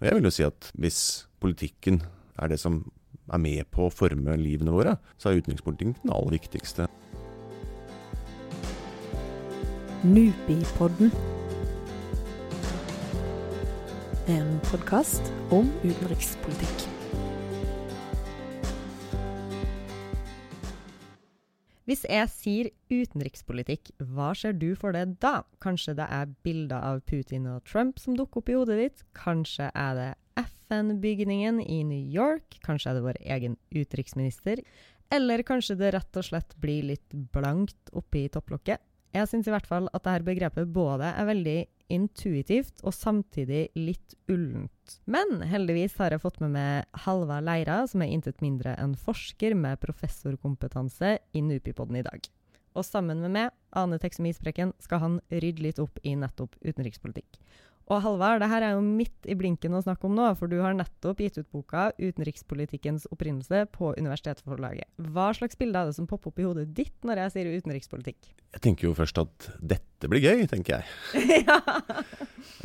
Og jeg vil jo si at hvis politikken er det som er med på å forme livene våre, så er utenrikspolitikken den aller viktigste. Nupipodden. En podkast om utenrikspolitikk. Hvis jeg sier utenrikspolitikk, hva ser du for deg da? Kanskje det er bilder av Putin og Trump som dukker opp i hodet ditt? Kanskje er det FN-bygningen i New York? Kanskje er det vår egen utenriksminister? Eller kanskje det rett og slett blir litt blankt oppi topplokket? Jeg syns i hvert fall at dette begrepet både er veldig intuitivt og samtidig litt ullent. Men heldigvis har jeg fått med meg Halva Leira, som er intet mindre enn forsker med professorkompetanse i Nupipodden i dag. Og sammen med meg, Ane Teksum Isbrekken, skal han rydde litt opp i nettopp utenrikspolitikk. Og Halvard, det her er jo midt i blinken å snakke om nå, for du har nettopp gitt ut boka 'Utenrikspolitikkens opprinnelse' på Universitetsforlaget. Hva slags bilde er det som popper opp i hodet ditt når jeg sier utenrikspolitikk? Jeg tenker jo først at dette blir gøy, tenker jeg. ja.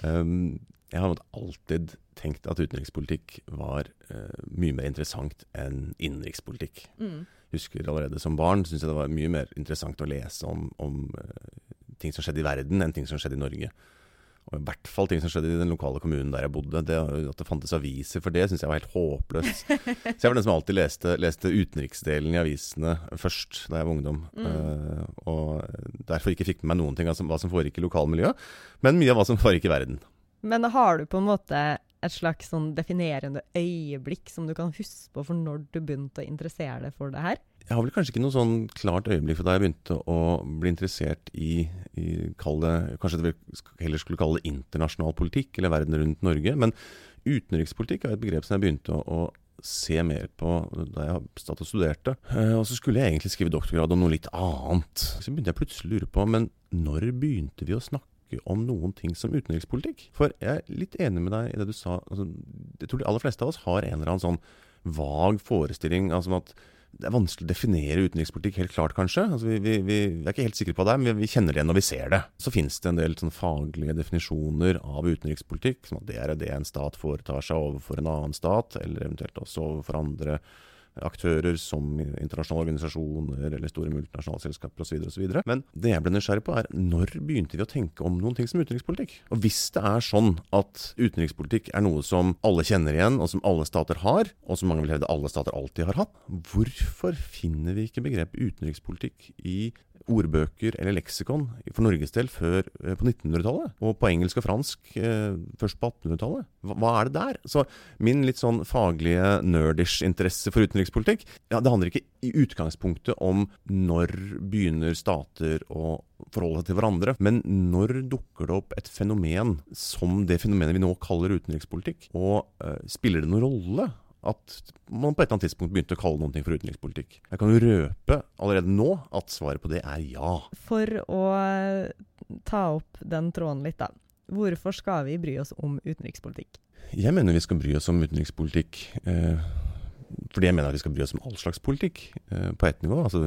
Um, jeg har alltid tenkt at utenrikspolitikk var uh, mye mer interessant enn innenrikspolitikk. Mm. Husker allerede som barn syntes jeg det var mye mer interessant å lese om, om uh, ting som skjedde i verden, enn ting som skjedde i Norge. I hvert fall ting som skjedde i den lokale kommunen der jeg bodde. Det, at det fantes aviser for det, syns jeg var helt håpløst. Så jeg var den som alltid leste, leste, utenriksdelen i avisene først da jeg var ungdom. Mm. Uh, og derfor ikke fikk med meg noen ting av hva som foregikk i lokalmiljøet, men mye av hva som foregikk i verden. Men har du på en måte et slags sånn definerende øyeblikk som du kan huske på for når du begynte å interessere deg for det her? Jeg har vel kanskje ikke noe sånn klart øyeblikk for da jeg begynte å bli interessert i, i det, Kanskje det heller skulle kalle det internasjonal politikk, eller verden rundt Norge. Men utenrikspolitikk er et begrep som jeg begynte å, å se mer på da jeg satt og studerte. Eh, og så skulle jeg egentlig skrive doktorgrad om noe litt annet. Så begynte jeg plutselig å lure på, men når begynte vi å snakke om noen ting som utenrikspolitikk. For jeg er litt enig med deg i det du sa. Altså, jeg tror de aller fleste av oss har en eller annen sånn vag forestilling altså at det er vanskelig å definere utenrikspolitikk helt klart, kanskje. Altså, vi, vi, vi, er ikke helt sikre på det, men vi, kjenner det igjen når vi ser det. Så finnes det en del sånn, faglige definisjoner av utenrikspolitikk. som at Det er det en stat foretar seg overfor en annen stat, eller eventuelt også overfor andre aktører som internasjonale organisasjoner eller store multinasjonale selskaper osv. Men det jeg ble nysgjerrig på, er når begynte vi å tenke om noen ting som utenrikspolitikk? Og hvis det er sånn at utenrikspolitikk er noe som alle kjenner igjen, og som alle stater har, og som mange vil hevde alle stater alltid har hatt, hvorfor finner vi ikke begrepet utenrikspolitikk i ordbøker eller leksikon for Norges del før eh, på 1900-tallet. Og på engelsk og fransk eh, først på 1800-tallet. Hva, er det der? Så min litt sånn faglige nerdish interesse for utenrikspolitikk, ja, det handler ikke i utgangspunktet om når begynner stater å forholde seg til hverandre, men når dukker det opp et fenomen som det fenomenet vi nå kaller utenrikspolitikk? Og uh, spiller det noen rolle at man på et eller annet tidspunkt begynte å kalle noen ting for utenrikspolitikk. Jeg kan jo røpe allerede nå at svaret på det er ja. For å ta opp den tråden litt, da. Hvorfor skal vi bry oss om utenrikspolitikk? Jeg mener vi skal bry oss om utenrikspolitikk eh, fordi jeg mener at vi skal bry oss om all slags politikk eh, på ett nivå. Altså,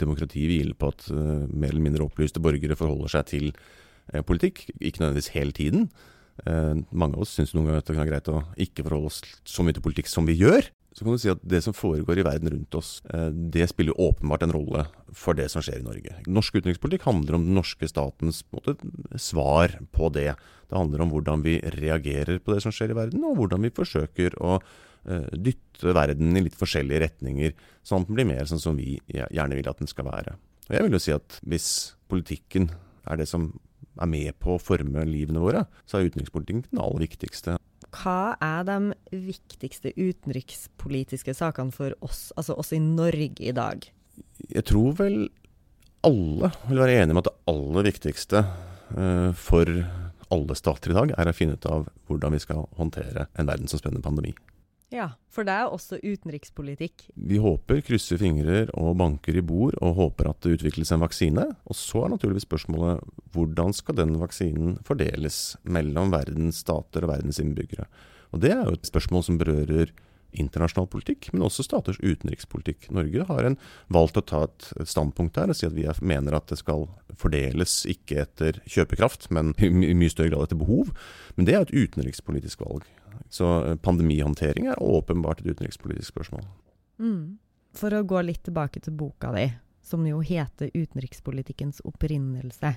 demokrati hviler på at eh, mer eller mindre opplyste borgere forholder seg til eh, politikk, ikke nødvendigvis hele tiden. Eh, mange av oss syns noen ganger at det kan være greit å ikke forholde oss så mye til politikk som vi gjør. Så kan du si at Det som foregår i verden rundt oss, eh, det spiller åpenbart en rolle for det som skjer i Norge. Norsk utenrikspolitikk handler om den norske statens måte, svar på det. Det handler om hvordan vi reagerer på det som skjer i verden, og hvordan vi forsøker å uh, dytte verden i litt forskjellige retninger, sånn at den blir mer sånn som vi gjerne vil at den skal være. Og Jeg vil jo si at hvis politikken er det som er med på å forme livene våre, så er utenrikspolitikken den aller viktigste. Hva er de viktigste utenrikspolitiske sakene for oss, altså oss i Norge i dag? Jeg tror vel alle vil være enige om at det aller viktigste uh, for alle stater i dag er å finne ut av hvordan vi skal håndtere en verdensomspennende pandemi. Ja, for det er også utenrikspolitikk. Vi håper, krysser fingrer og banker i bord og håper at det utvikles en vaksine. Og så er naturligvis spørsmålet hvordan skal den vaksinen fordeles mellom verdens stater og verdens innbyggere. Og det er jo et spørsmål som berører internasjonal politikk, men også staters utenrikspolitikk. Norge har en, valgt å ta et, standpunkt der og si at vi er, mener at det skal fordeles ikke etter kjøpekraft, men i mye større grad etter behov. Men det er et utenrikspolitisk valg. Så eh, pandemihåndtering er åpenbart et utenrikspolitisk spørsmål. Mm. For å gå litt tilbake til boka di, som jo heter 'Utenrikspolitikkens opprinnelse'.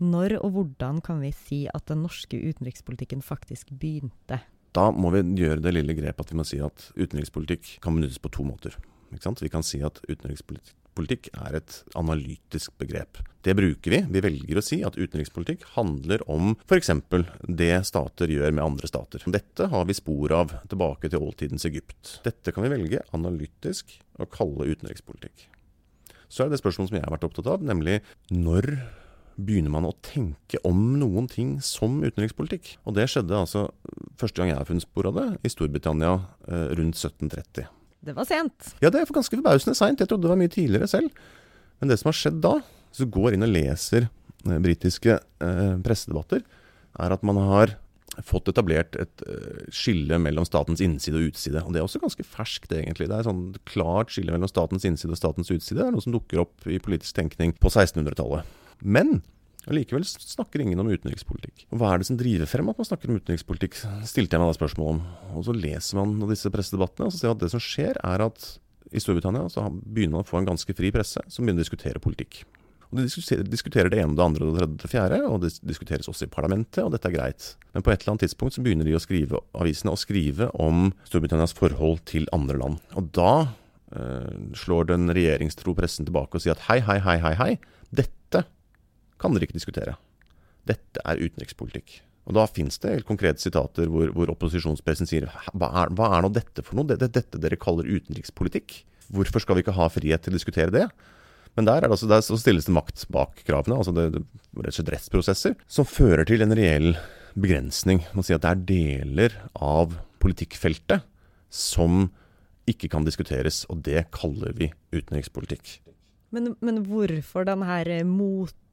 Når og hvordan kan vi si at den norske utenrikspolitikken faktisk begynte? Da må vi gjøre det lille grepet at vi må si at utenrikspolitikk kan benyttes på to måter. Vi kan si at utenrikspolitikk er et analytisk begrep. Det bruker vi. Vi velger å si at utenrikspolitikk handler om f.eks. det stater gjør med andre stater. Dette har vi spor av tilbake til oldtidens Egypt. Dette kan vi velge analytisk å kalle utenrikspolitikk. Så er det det spørsmålet som jeg har vært opptatt av, nemlig når begynner man å tenke om noen ting som utenrikspolitikk. Og det skjedde altså første gang jeg har funnet spor av det, i Storbritannia eh, rundt 1730. Det var sent. Ja, det er ganske forbausende seint. Jeg trodde det var mye tidligere selv. Men det som har skjedd da, hvis du går inn og leser eh, britiske eh, pressedebatter, er at man har fått etablert et eh, skille mellom statens innside og utside. Og det er også ganske ferskt, egentlig. Det er sånn klart skille mellom statens innside og statens utside. Det er noe som dukker opp i politisk tenkning på 1600-tallet. Men allikevel snakker ingen om utenrikspolitikk. Hva er det som driver frem at man snakker om utenrikspolitikk, stilte jeg meg da spørsmål om. Og så leser man disse pressedebattene, og så ser at det som skjer, er at i Storbritannia så begynner man å få en ganske fri presse som begynner å diskutere politikk. Og De diskuterer, det ene, det andre, det tredje, det fjerde, og det diskuteres også i parlamentet, og dette er greit. Men på et eller annet tidspunkt så begynner de å skrive, avisene å skrive om Storbritannias forhold til andre land. Og da eh, slår den regjeringstro pressen tilbake og sier at hei, hei, hei, hei, hei, dette kan dere ikke diskutere. Dette er utenrikspolitikk. Og Da finnes det helt konkrete sitater hvor, hvor opposisjonspressen sier hva er, hva er nå dette for noe? Det er dette dere kaller utenrikspolitikk? Hvorfor skal vi ikke ha frihet til å diskutere det? Men der, er det altså, der stilles det makt bak kravene, altså det, det, rett og rettsprosesser, som fører til en reell begrensning. Man sier at det er deler av politikkfeltet som ikke kan diskuteres, og det kaller vi utenrikspolitikk. Men, men hvorfor denne her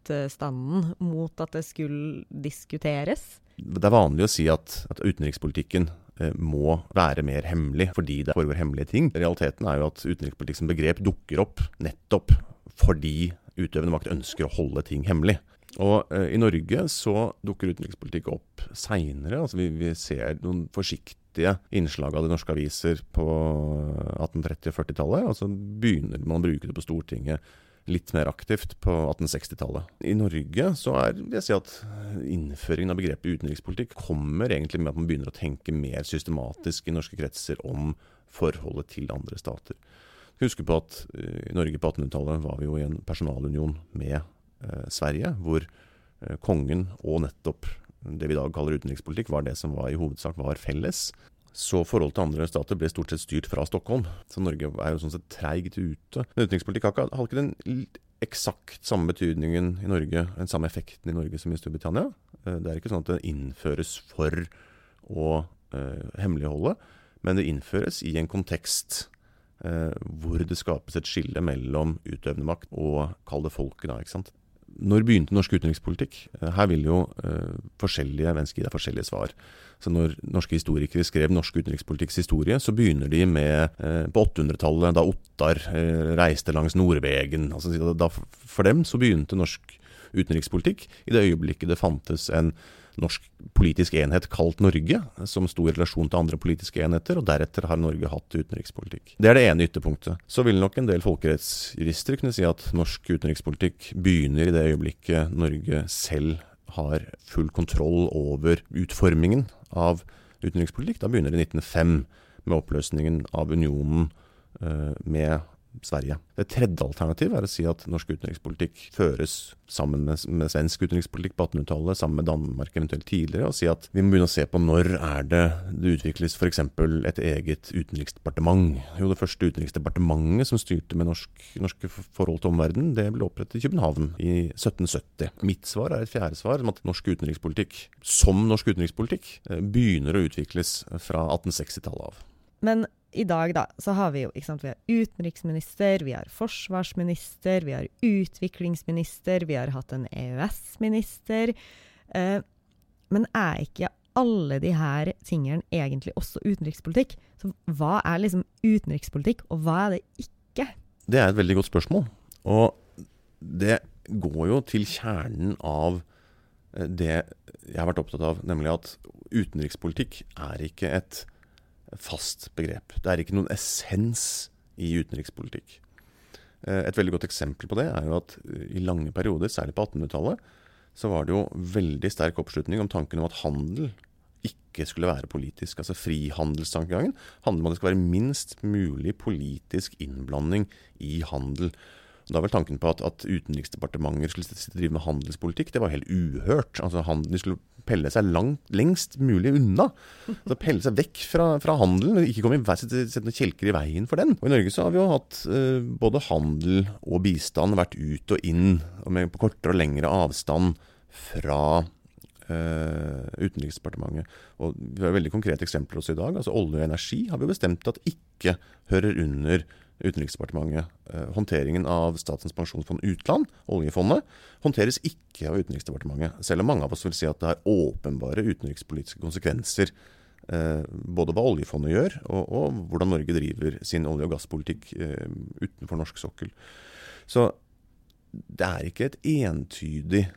motstanden mot at det skulle diskuteres? Det er vanlig å si at, at utenrikspolitikken eh, må være mer hemmelig fordi det foregår hemmelige ting. Realiteten er jo at utenrikspolitikk som begrep dukker opp nettopp fordi utøvende makt ønsker å holde ting hemmelig. Og eh, I Norge så dukker utenrikspolitikk opp seinere. Altså vi, vi ser noen forsiktige innslag av det norske aviser på 1830- og 40-tallet. Og så begynner man å bruke det på Stortinget litt mer aktivt på 1860-tallet. I Norge så er vil jeg si at innføringen av begrepet utenrikspolitikk kommer egentlig med at man begynner å tenke mer systematisk i norske kretser om forholdet til andre stater. Husk på at eh, i Norge på 1800-tallet var vi jo i en personalunion med eh, Sverige, hvor eh, kongen og nettopp det vi i dag kaller utenrikspolitikk, var det som var, i hovedsak var felles. Så forholdet til andre stater ble stort sett styrt fra Stockholm. Så Norge er jo sånn sett treigt ute. Men utenrikspolitikk har ikke, den eksakt samme betydningen i Norge, den samme effekten i Norge som i Storbritannia. Eh, Det er ikke sånn at det innføres for å eh, hemmeligholde, men det innføres i en kontekst eh, hvor det skapes et skille mellom utøvende makt og kall det folket. da, ikke sant? Når begynte norsk utenrikspolitikk? Eh, Her vil jo eh, forskjellige mennesker gi deg forskjellige svar. Så Når norske historikere skrev norsk utenrikspolitikks historie, så begynner de med eh, på 800-tallet, da Ottar eh, reiste langs Nordvegen. Altså, da, for dem så begynte norsk utenrikspolitikk i det øyeblikket det fantes en norsk politisk enhet kalt Norge, som sto i relasjon til andre politiske enheter, og deretter har Norge hatt utenrikspolitikk. Det er det ene ytterpunktet. Så vil nok en del folkerettsjurister kunne si at norsk utenrikspolitikk begynner i det øyeblikket Norge selv har full kontroll over utformingen av utenrikspolitikk. Da begynner det i 1905 med oppløsningen av unionen eh, med Sverige. Det tredje alternativet er å si at norsk utenrikspolitikk føres sammen med, med svensk utenrikspolitikk på 1800-tallet, sammen med Danmark eventuelt tidligere, og si at vi må begynne å se på når er det det utvikles f.eks. et eget utenriksdepartement. Jo, det første utenriksdepartementet som styrte med norsk, norske forhold til omverdenen, det ble opprettet i København i 1770. Mitt svar er et fjerde svar, om at norsk utenrikspolitikk, som norsk utenrikspolitikk, eh, begynner å utvikles fra 1860-tallet av. Men i dag da, så har vi jo ikke sant, vi har utenriksminister, vi har forsvarsminister, vi har utviklingsminister, vi har hatt en EØS-minister. Eh, men er ikke alle de her tingene egentlig også utenrikspolitikk? Så hva er liksom utenrikspolitikk, og hva er det ikke? Det er et veldig godt spørsmål. Og det går jo til kjernen av eh, det jeg har vært opptatt av, nemlig at utenrikspolitikk er ikke et fast begrep. Det er ikke noen essens i utenrikspolitikk. Eh, et veldig godt eksempel på det er jo at eh, i lange perioder, særlig på 1800-tallet, så var det jo veldig sterk oppslutning om tanken om at handel ikke skulle være politisk. Altså Frihandelstankegangen handler om at det skal være minst mulig politisk innblanding i handel. Da var tanken på at, at Utenriksdepartementer skulle drive med handelspolitikk, det var helt uhørt. Altså handel, De skulle pelle seg langt, lengst mulig unna. Altså Pelle seg vekk fra, fra handelen, ikke komme sette, sette noen kjelker i veien for den. Og I Norge så har vi jo hatt uh, både handel og bistand vært ut og inn, og med, på kortere og lengre avstand fra uh, Utenriksdepartementet. Og Vi har veldig konkrete eksempler også i dag. altså Olje og energi har vi bestemt at ikke hører under Utenriksdepartementet. Eh, håndteringen av Statens pensjonsfond utland, oljefondet, håndteres ikke av Utenriksdepartementet. Selv om mange av oss vil si at det har åpenbare utenrikspolitiske konsekvenser. Eh, både hva oljefondet gjør, og, og, hvordan Norge driver sin olje- og gasspolitikk eh, utenfor norsk sokkel. Så det er ikke et entydig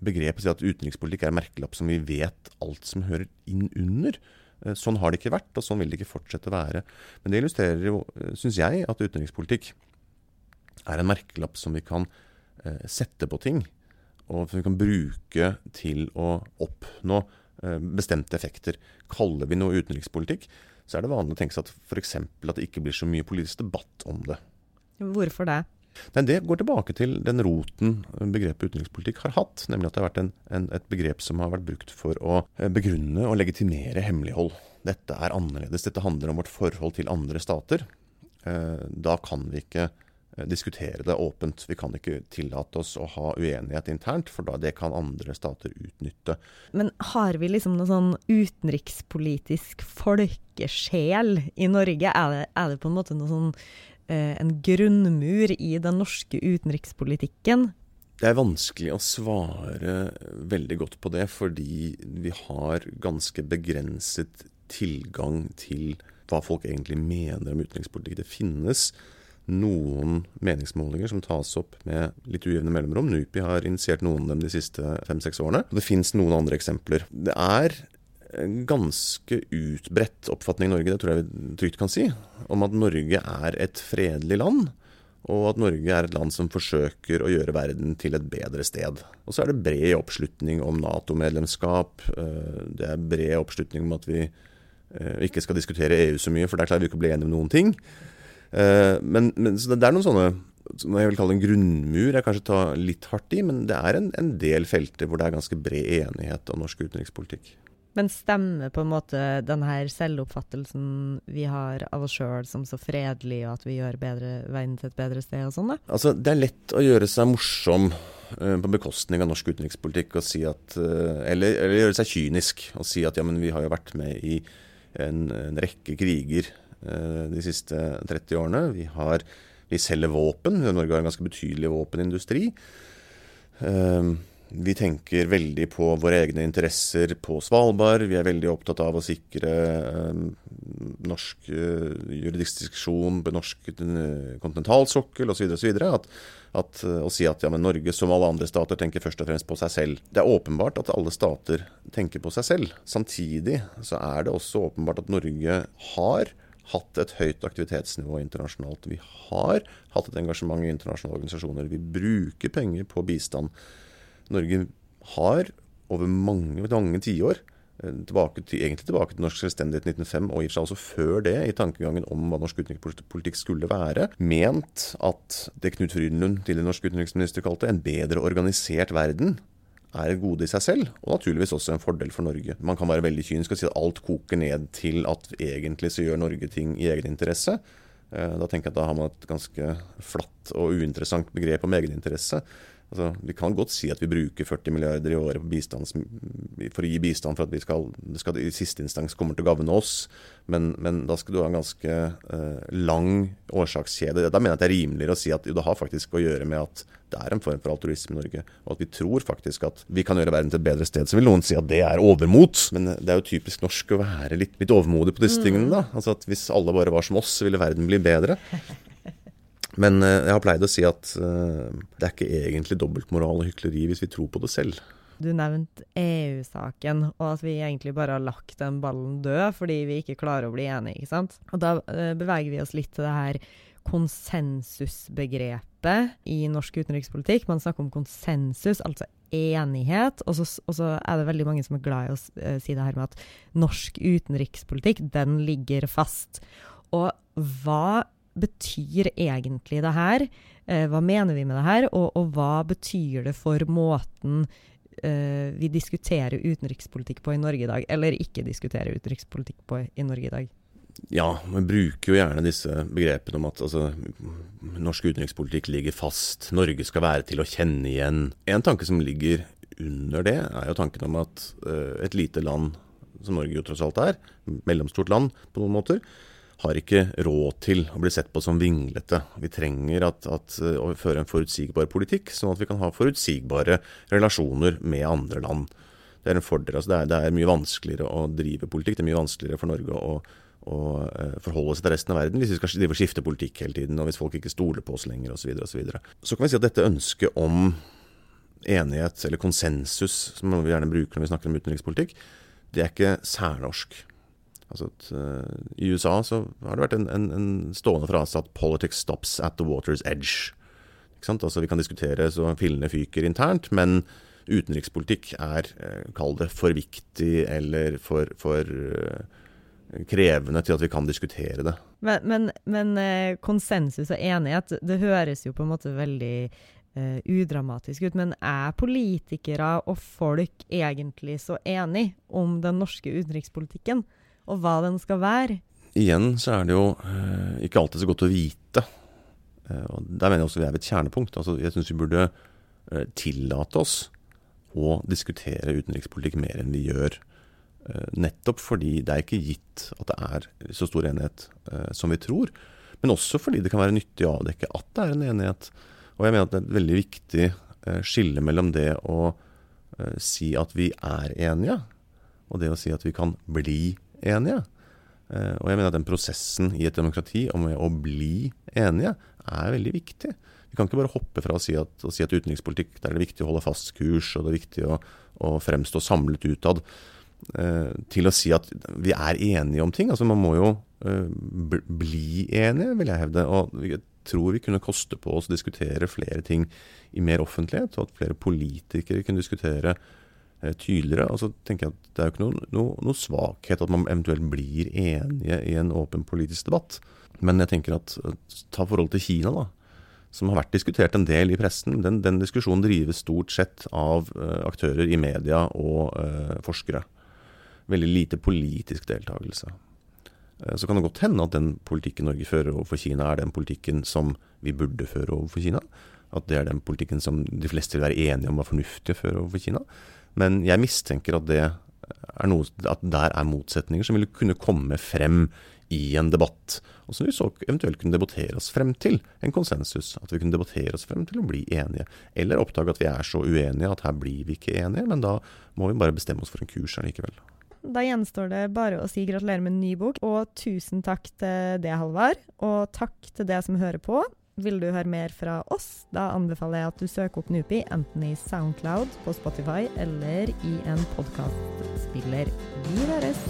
begrep å si at utenrikspolitikk er merkelapp som vi vet alt som hører inn under. Eh, sånn har det ikke vært, og sånn vil det ikke fortsette å være. Men det illustrerer jo, eh, syns jeg, at utenrikspolitikk er en merkelapp som vi kan eh, sette på ting, og som vi kan bruke til å oppnå bestemte effekter. Kaller vi noe utenrikspolitikk, så er det vanlig å tenke seg at f.eks. at det ikke blir så mye politisk debatt om det. Hvorfor det? Nei, Det går tilbake til den roten begrepet utenrikspolitikk har hatt. Nemlig at det har vært en, en, et begrep som har vært brukt for å eh, begrunne og legitimere hemmelighold. Dette er annerledes. Dette handler om vårt forhold til andre stater. Eh, da kan vi ikke eh, diskutere det åpent. Vi kan ikke tillate oss å ha uenighet internt, for da det kan andre stater utnytte. Men har vi liksom noe sånn utenrikspolitisk folkesjel i Norge? Er det, er det på en måte noe sånn en grunnmur i den norske utenrikspolitikken? Det er vanskelig å svare veldig godt på det, fordi vi har ganske begrenset tilgang til hva folk egentlig mener om utenrikspolitikk. Det finnes noen meningsmålinger som tas opp med litt ujevne mellomrom. NUPI har initiert noen av dem de siste fem-seks årene. Det finnes noen andre eksempler. Det er ganske utbredt oppfatning i Norge, det tror jeg vi trygt kan si, om at Norge er et fredelig land. Og at Norge er et land som forsøker å gjøre verden til et bedre sted. Og så er det bred oppslutning om Nato-medlemskap. Eh, det er bred oppslutning om at vi eh, ikke skal diskutere EU så mye, for der klarer vi ikke å bli enige om noen ting. Eh, men, men det er noen sånne som jeg vil kalle en grunnmur, jeg kanskje tar litt hardt i, men det er en, en del felter hvor det er ganske bred enighet om norsk utenrikspolitikk. Men stemmer på en måte den her selvoppfattelsen vi har av oss sjøl som så fredelig, og at vi gjør bedre, verden til et bedre sted og sånn, da? Altså, det er lett å gjøre seg morsom uh, på bekostning av norsk utenrikspolitikk, og si at, uh, eller, eller, gjøre seg kynisk og si at ja, men vi har jo vært med i en, en rekke kriger uh, de siste 30 årene. Vi, har, vi selger våpen. Norge har en ganske betydelig våpenindustri. Uh, vi tenker veldig på våre egne interesser på Svalbard. Vi er veldig opptatt av å sikre eh, norsk eh, jurisdiksjon på norsk eh, kontinentalsokkel osv. At, at, å si at ja, Norge som alle andre stater tenker først og fremst på seg selv. Det er åpenbart at alle stater tenker på seg selv. Samtidig så er det også åpenbart at Norge har hatt et høyt aktivitetsnivå internasjonalt. Vi har hatt et engasjement i internasjonale organisasjoner. Vi bruker penger på bistand. Norge har over mange, mange tiår, eh, tilbake til, egentlig tilbake til norsk selvstendighet i 1905, og i og for seg også før det, i tankegangen om hva norsk utenrikspolitikk skulle være, ment at det Knut Frydenlund, tidligere norsk utenriksminister, kalte en bedre organisert verden, er et gode i seg selv, og naturligvis også en fordel for Norge. Man kan være veldig kynisk og si at alt koker ned til at egentlig så gjør Norge ting i egen interesse. Eh, da tenker jeg at da har man et ganske flatt og uinteressant begrep om egeninteresse. Altså, vi kan godt si at vi bruker 40 milliarder i året bistands, for å gi bistand for at vi skal, det skal i siste instans kommer til å gagne oss, men, men, da skal du ha en ganske eh, lang årsakskjede. Da mener jeg at det er rimeligere å si at jo, det har faktisk å gjøre med at det er en form for altruisme i Norge, og at vi tror faktisk at vi kan gjøre verden til et bedre sted. Så vil noen si at det er overmot, men det er jo typisk norsk å være litt, litt overmodig på disse mm. tingene. da. Altså at Hvis alle bare var som oss, så ville verden bli bedre. Men uh, jeg har pleid å si at uh, det er ikke egentlig dobbeltmoral og hykleri hvis vi tror på det selv. Du nevnte EU-saken, og at vi egentlig bare har lagt den ballen død fordi vi ikke klarer å bli enige. ikke sant? Og da uh, beveger vi oss litt til det her konsensusbegrepet i norsk utenrikspolitikk. Man snakker om konsensus, altså enighet. Og så er det veldig mange som er glad i å si det her med at norsk utenrikspolitikk, den ligger fast. Og hva betyr egentlig det her? Eh, hva mener vi med det her, og, og hva betyr det for måten eh, vi diskuterer utenrikspolitikk på i Norge i dag, eller ikke diskuterer utenrikspolitikk på i Norge i dag? Ja, vi bruker jo gjerne disse begrepene om at altså, norsk utenrikspolitikk ligger fast, Norge skal være til å kjenne igjen. En tanke som ligger under det, er jo tanken om at uh, et lite land, som Norge jo tross alt er, mellomstort land på noen måter, har ikke råd til å bli sett på som vinglete. Vi trenger at, at, å føre en forutsigbar politikk, sånn at vi kan ha forutsigbare relasjoner med andre land. Det er en fordel. Altså det, er, det, er, mye vanskeligere å drive politikk. Det er mye vanskeligere for Norge å, å uh, forholde seg til resten av verden hvis vi skal drive og skifte politikk hele tiden, og hvis folk ikke stoler på oss lenger osv. Så, så, videre. så kan vi si at dette ønsket om enighet, eller konsensus, som vi gjerne bruker når vi snakker om utenrikspolitikk, det er ikke særnorsk. Altså at, uh, I USA så har det vært en, en, en stående frase at 'politics stops at the water's edge'. Altså Vi kan diskutere så fillene fyker internt, men utenrikspolitikk er, uh, kall det, for viktig eller for, for uh, krevende til at vi kan diskutere det. Men, men, men konsensus og enighet, det høres jo på en måte veldig Uh, udramatisk ut, men er politikere og folk egentlig så enige om den norske utenrikspolitikken? Og hva den skal være. Igjen så er det jo eh, ikke alltid så godt å vite. Eh, og Der mener jeg også vi er ved et kjernepunkt. Altså, jeg syns vi burde eh, tillate oss å diskutere utenrikspolitikk mer enn vi gjør. Eh, nettopp fordi det er ikke gitt at det er så stor enighet eh, som vi tror. Men også fordi det kan være nyttig å avdekke at det er en enighet. Og jeg mener at det er et veldig viktig eh, skille mellom det å si at vi er enige, og det å si at vi kan bli enige. Eh, og jeg mener at den prosessen i et demokrati om å bli enige er veldig viktig. Vi kan ikke bare hoppe fra å si at, å si at utenrikspolitikk der er det viktig å holde fast kurs, og det er viktig å, å fremstå samlet utad, eh, til å si at vi er enige om ting. Altså Man må jo eh, bli enige, vil jeg hevde. Og jeg tror vi kunne koste på oss å diskutere flere ting i mer offentlighet, og at flere politikere kunne diskutere tydeligere. Og så tenker jeg at Det er jo ikke noe, noe, noe, svakhet at man eventuelt blir enige i en åpen politisk debatt. Men jeg tenker at ta forholdet til Kina, da, som har vært diskutert en del i pressen. Den, den diskusjonen drives stort sett av uh, aktører i media og uh, forskere. Veldig lite politisk deltakelse. Uh, så kan det godt hende at den politikken Norge fører overfor Kina, er den politikken som vi burde føre overfor Kina. At det er den politikken som de fleste vil være enige om var fornuftig å føre overfor Kina. Men jeg mistenker at, det er noe, at der er motsetninger som vil kunne komme frem i en debatt. Og som vi så eventuelt kunne debattere oss frem til en konsensus. At vi kunne debattere oss frem til å bli enige. Eller oppdage at vi er så uenige at her blir vi ikke enige. Men da må vi bare bestemme oss for en kurs allikevel. Da gjenstår det bare å si gratulerer med en ny bok, og tusen takk til det, Halvard. Og takk til det som hører på. Vil du høre mer fra oss, da anbefaler jeg at du søker opp Nupi enten i Soundcloud, på Spotify eller i en podkastspiller. Vi høres!